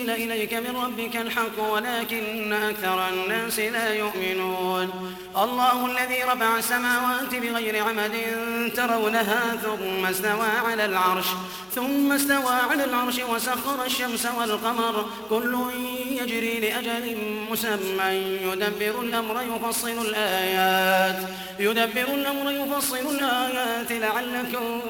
أنزل إليك من ربك الحق ولكن أكثر الناس لا يؤمنون. الله الذي رفع السماوات بغير عمد ترونها ثم استوى على العرش ثم استوى على العرش وسخر الشمس والقمر. كل يجري لأجل مسمى يدبر الأمر يفصل الآيات يدبر الأمر يفصل الآيات. لعلكم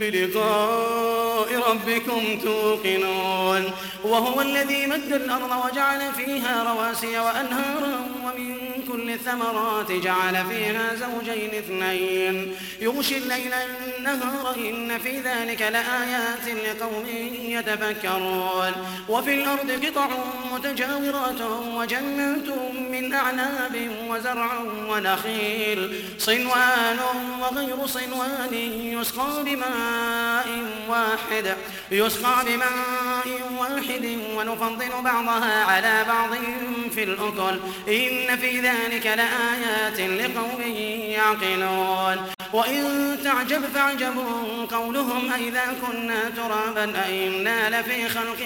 بلقاء ربكم توقنون. وهو الذي مد الأرض وجعل فيها رواسي وأنهارا ومن كل الثمرات جعل فيها زوجين اثنين. يغشي الليل النهار إن في ذلك لآيات لقوم يتفكرون. وفي الأرض قطع متجاورات وجنات من أعناب وزرع ونخيل. صنوان وغير صنوان يسقى بماء واحد يسقى بماء واحد. ونفضل بعضها على بعض في الأكل إن في ذلك لآيات لقوم يعقلون. وإن تعجب فاعجب قولهم أئذا كنا ترابا أئنا لفي خلق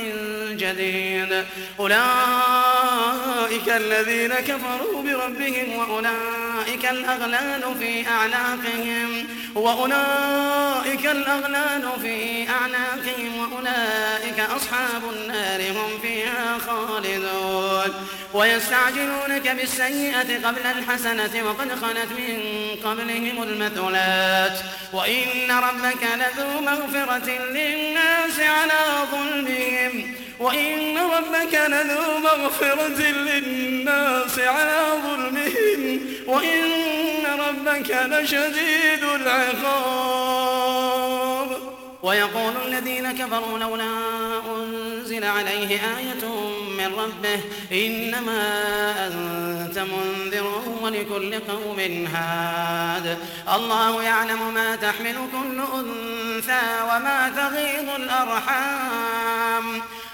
جديد. أولئك الذين كفروا بربهم وأولئك الأغلال في أعناقهم وأولئك الأغلال في أعناقهم وأولئك أصحاب النار هم فيها خالدون. ويستعجلونك بالسيئة قبل الحسنة وقد خلت من قبلهم المثلات. وإن ربك لذو مغفرة للناس على ظلمهم. وإن ربك لذو مغفرة للناس على ظلمهم وإن ربك لشديد العقاب. ويقول الذين كفروا لولا أنزل عليه آية من ربه إنما أنت منذر ولكل قوم هاد. الله يعلم ما تحمل كل أنثى وما تغيض الأرحام.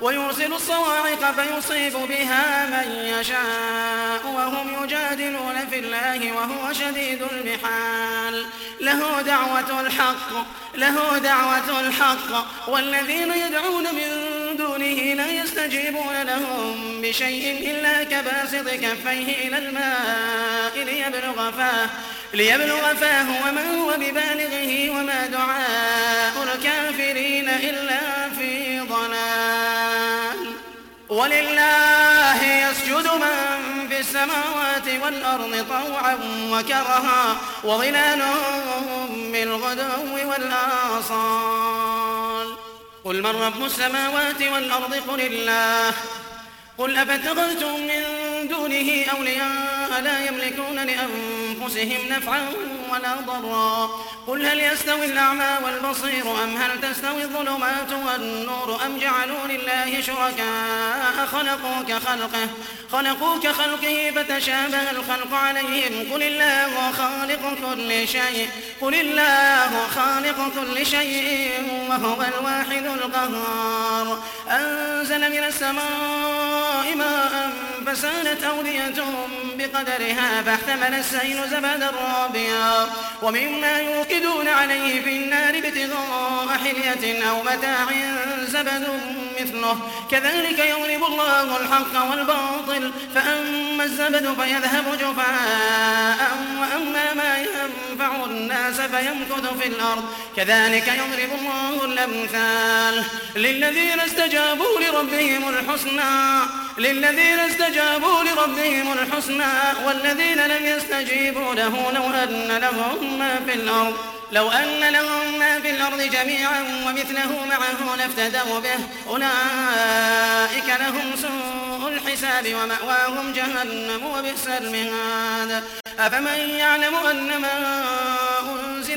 ويرسل الصواعق فيصيب بها من يشاء وهم يجادلون في الله وهو شديد المحال. له دعوة الحق له دعوة الحق. والذين يدعون من دونه لا يستجيبون لهم بشيء إلا كباسط كفيه إلى الماء ليبلغ فاه ليبلغ فاه وما هو ببالغه وما دعاء الكافرين إلا ولله يسجد من في السماوات والأرض طوعا وكرها وظلالهم بالغدو والآصال. قل من رب السماوات والأرض؟ قل الله. قل أفتخذتم من دونه أولياء لا يملكون لأنفسهم نفعا ولا ضرا. قل هل يستوي الأعمى والبصير أم هل تستوي الظلمات والنور أم جعلوا لله شركاء خلقوا كخلقه خلقوا كخلقه فتشابه الخلق عليهم. قل الله خالق كل شيء قل الله خالق كل شيء وهو الواحد القهار. أنزل من السماء ماء فسالت أودية بقدرها فاحتمل السيل زبدا رابيا ومما يوقدون عليه في النار ابتغاء حلية أو متاع زبد مثله. كذلك يضرب الله الحق والباطل فأما الزبد فيذهب جفاء وأما ما ينفع الناس فيمكث في الأرض. كذلك يضرب الله الأمثال للذين استجابوا لربهم الحسنى للذين استجابوا لربهم الحسنى والذين لم يستجيبوا له لو أن لهم ما في الأرض. لو أن لهم ما في الأرض جميعا ومثله معه لافتدوا به. أولئك لهم سوء الحساب ومأواهم جهنم وبئس المهاد. أفمن يعلم أن ما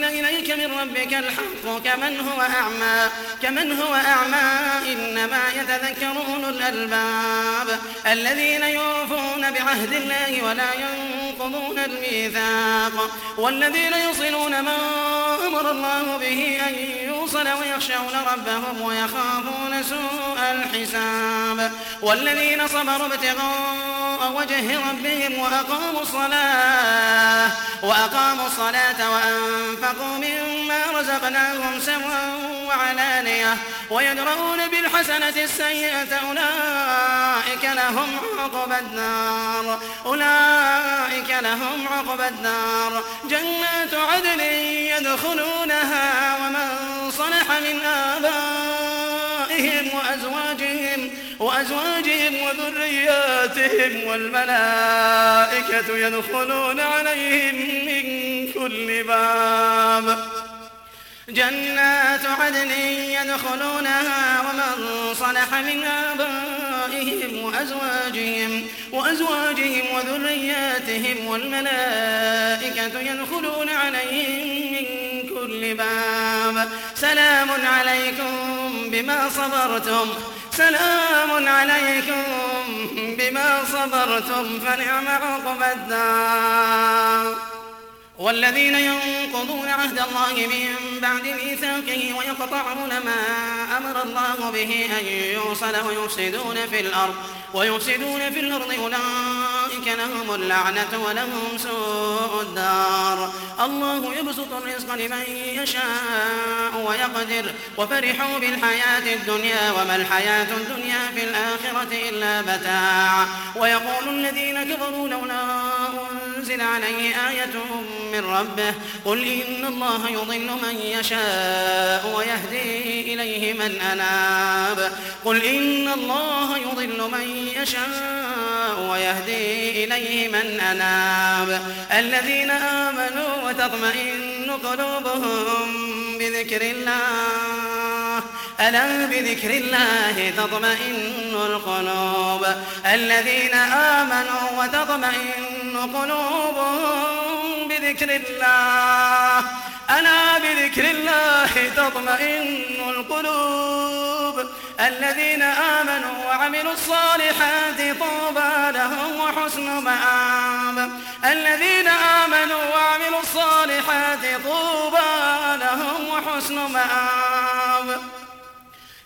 أنزل إليك من ربك الحق كمن هو أعمى كمن هو أعمى إنما يتذكر أولو الألباب الذين يوفون بعهد الله ولا ينقضون الميثاق والذين يصلون ما أمر الله به أن يوصل ويخشون ربهم ويخافون سوء الحساب والذين صبروا ابتغاء وجه ربهم وأقاموا الصلاة وأقاموا الصلاة وأنفقوا مما رزقناهم سرا وعلانية ويدرؤون بالحسنة السيئة أولئك لهم عقبى النار أولئك لهم عقبى النار جنات عدن يدخلونها ومن صلح من آبائهم وأزواجهم وأزواجهم وذرياتهم والملائكة يدخلون عليهم من كل باب. جنات عدن يدخلونها ومن صلح من آبائهم وأزواجهم وأزواجهم وذرياتهم والملائكة يدخلون عليهم من كل باب. سلام عليكم بما صبرتم. سلام عليكم بما صبرتم فنعم عقبى الدار. والذين ينقضون عهد الله من بعد ميثاقه ويقطعون ما أمر الله به أن يوصل ويفسدون في الأرض ويفسدون في الأرض أولئك لهم اللعنة ولهم سوء الدار. الله يبسط الرزق لمن يشاء ويقدر. وفرحوا بالحياة الدنيا وما الحياة الدنيا في الآخرة إلا متاع. ويقول الذين كفروا لولا أنزل عليه آية من ربه قل إن الله يضل من يشاء ويهدي إليه من أناب. قل إن الله يضل من يشاء ويهدي إليه من أناب. الذين آمنوا وتطمئن قلوبهم بذكر الله. ألا بذكر الله تطمئن القلوب؟ الذين آمنوا وتطمئن قلوبهم بذكر الله. ألا بذكر الله تطمئن القلوب؟ الذين آمنوا وعملوا الصالحات طوبى لهم وحسن مآب. الذين آمنوا وعملوا الصالحات طوبى لهم وحسن مآب.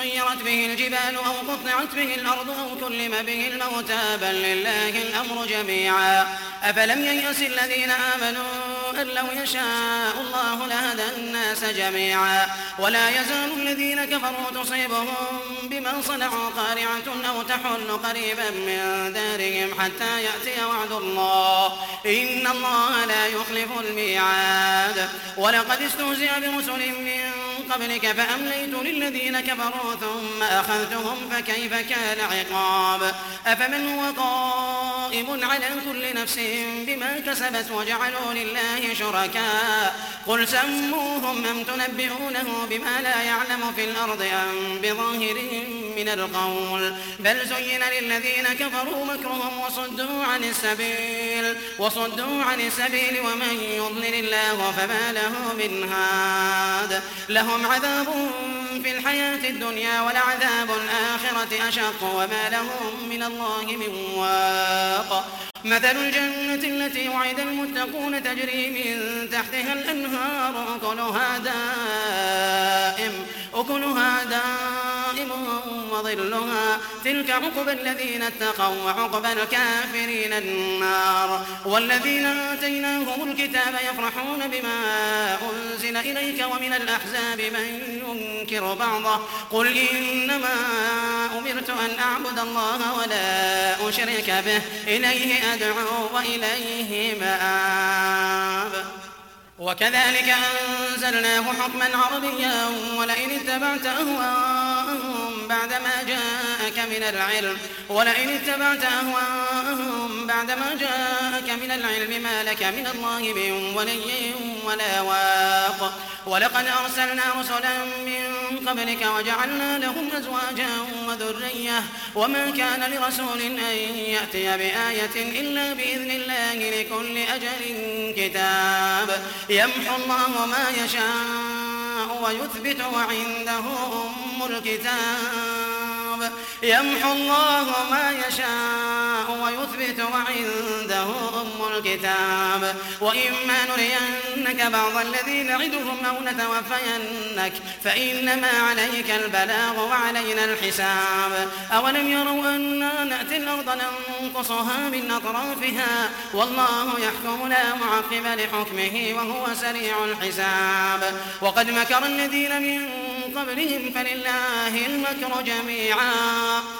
سيرت به الجبال أو قطعت به الأرض أو كلم به الموتى بل لله الأمر جميعا. أفلم ييأس الذين آمنوا أن لو يشاء الله لهدى الناس جميعا. ولا يزال الذين كفروا تصيبهم بما صنعوا قارعة أو تحل قريبا من دارهم حتى يأتي وعد الله. إن الله لا يخلف الميعاد. ولقد استهزئ برسل من قبلك فأمليت للذين كفروا ثم أخذتهم فكيف كان عقاب؟ أفمن هو قائم على كل نفس بما كسبت وجعلوا لله شركاء؟ قل سموهم أم تنبئونه بما لا يعلم في الأرض أم بظاهر من القول. بل زين للذين كفروا مكرهم وصدوا عن السبيل. وصدوا عن السبيل ومن يضلل الله فما له من هاد. لهم عذاب في الحياة الدنيا ولعذاب الآخرة أشق وما لهم من الله من واق. مثل الجنة التي وعد المتقون تجري من تحتها الأنهار أكلها دائم أكلها دائم. وظلها. تلك عقبى الذين اتقوا وعقبى الكافرين النار. والذين آتيناهم الكتاب يفرحون بما أنزل إليك ومن الأحزاب من ينكر بعضه. قل إنما أمرت أن أعبد الله ولا أشرك به. إليه أدعو وإليه مآب. وكذلك أنزلناه حكما عربيا ولئن اتبعت أهواءهم بعدما جاءك من العلم. ولئن اتبعت أهواءهم بعدما جاءك من العلم ما لك من الله من ولي ولا واق. ولقد أرسلنا رسلا من قبلك وجعلنا لهم أزواجا وذرية. وما كان لرسول أن يأتي بآية إلا بإذن الله لكل أجل كتاب. يمحو الله ما يشاء. ويثبت وعنده أم الكتاب. يمحو الله ما يشاء ويثبت وعنده أم الكتاب. وإما نرينك بعض الذي نعدهم أو نتوفينك فإنما عليك البلاغ وعلينا الحساب. أولم يروا أنا نأتي الأرض ننقصها من أطرافها؟ والله يحكم لا معقب لحكمه وهو سريع الحساب. وقد مكر الذين من قبلهم فلله المكر جميعا.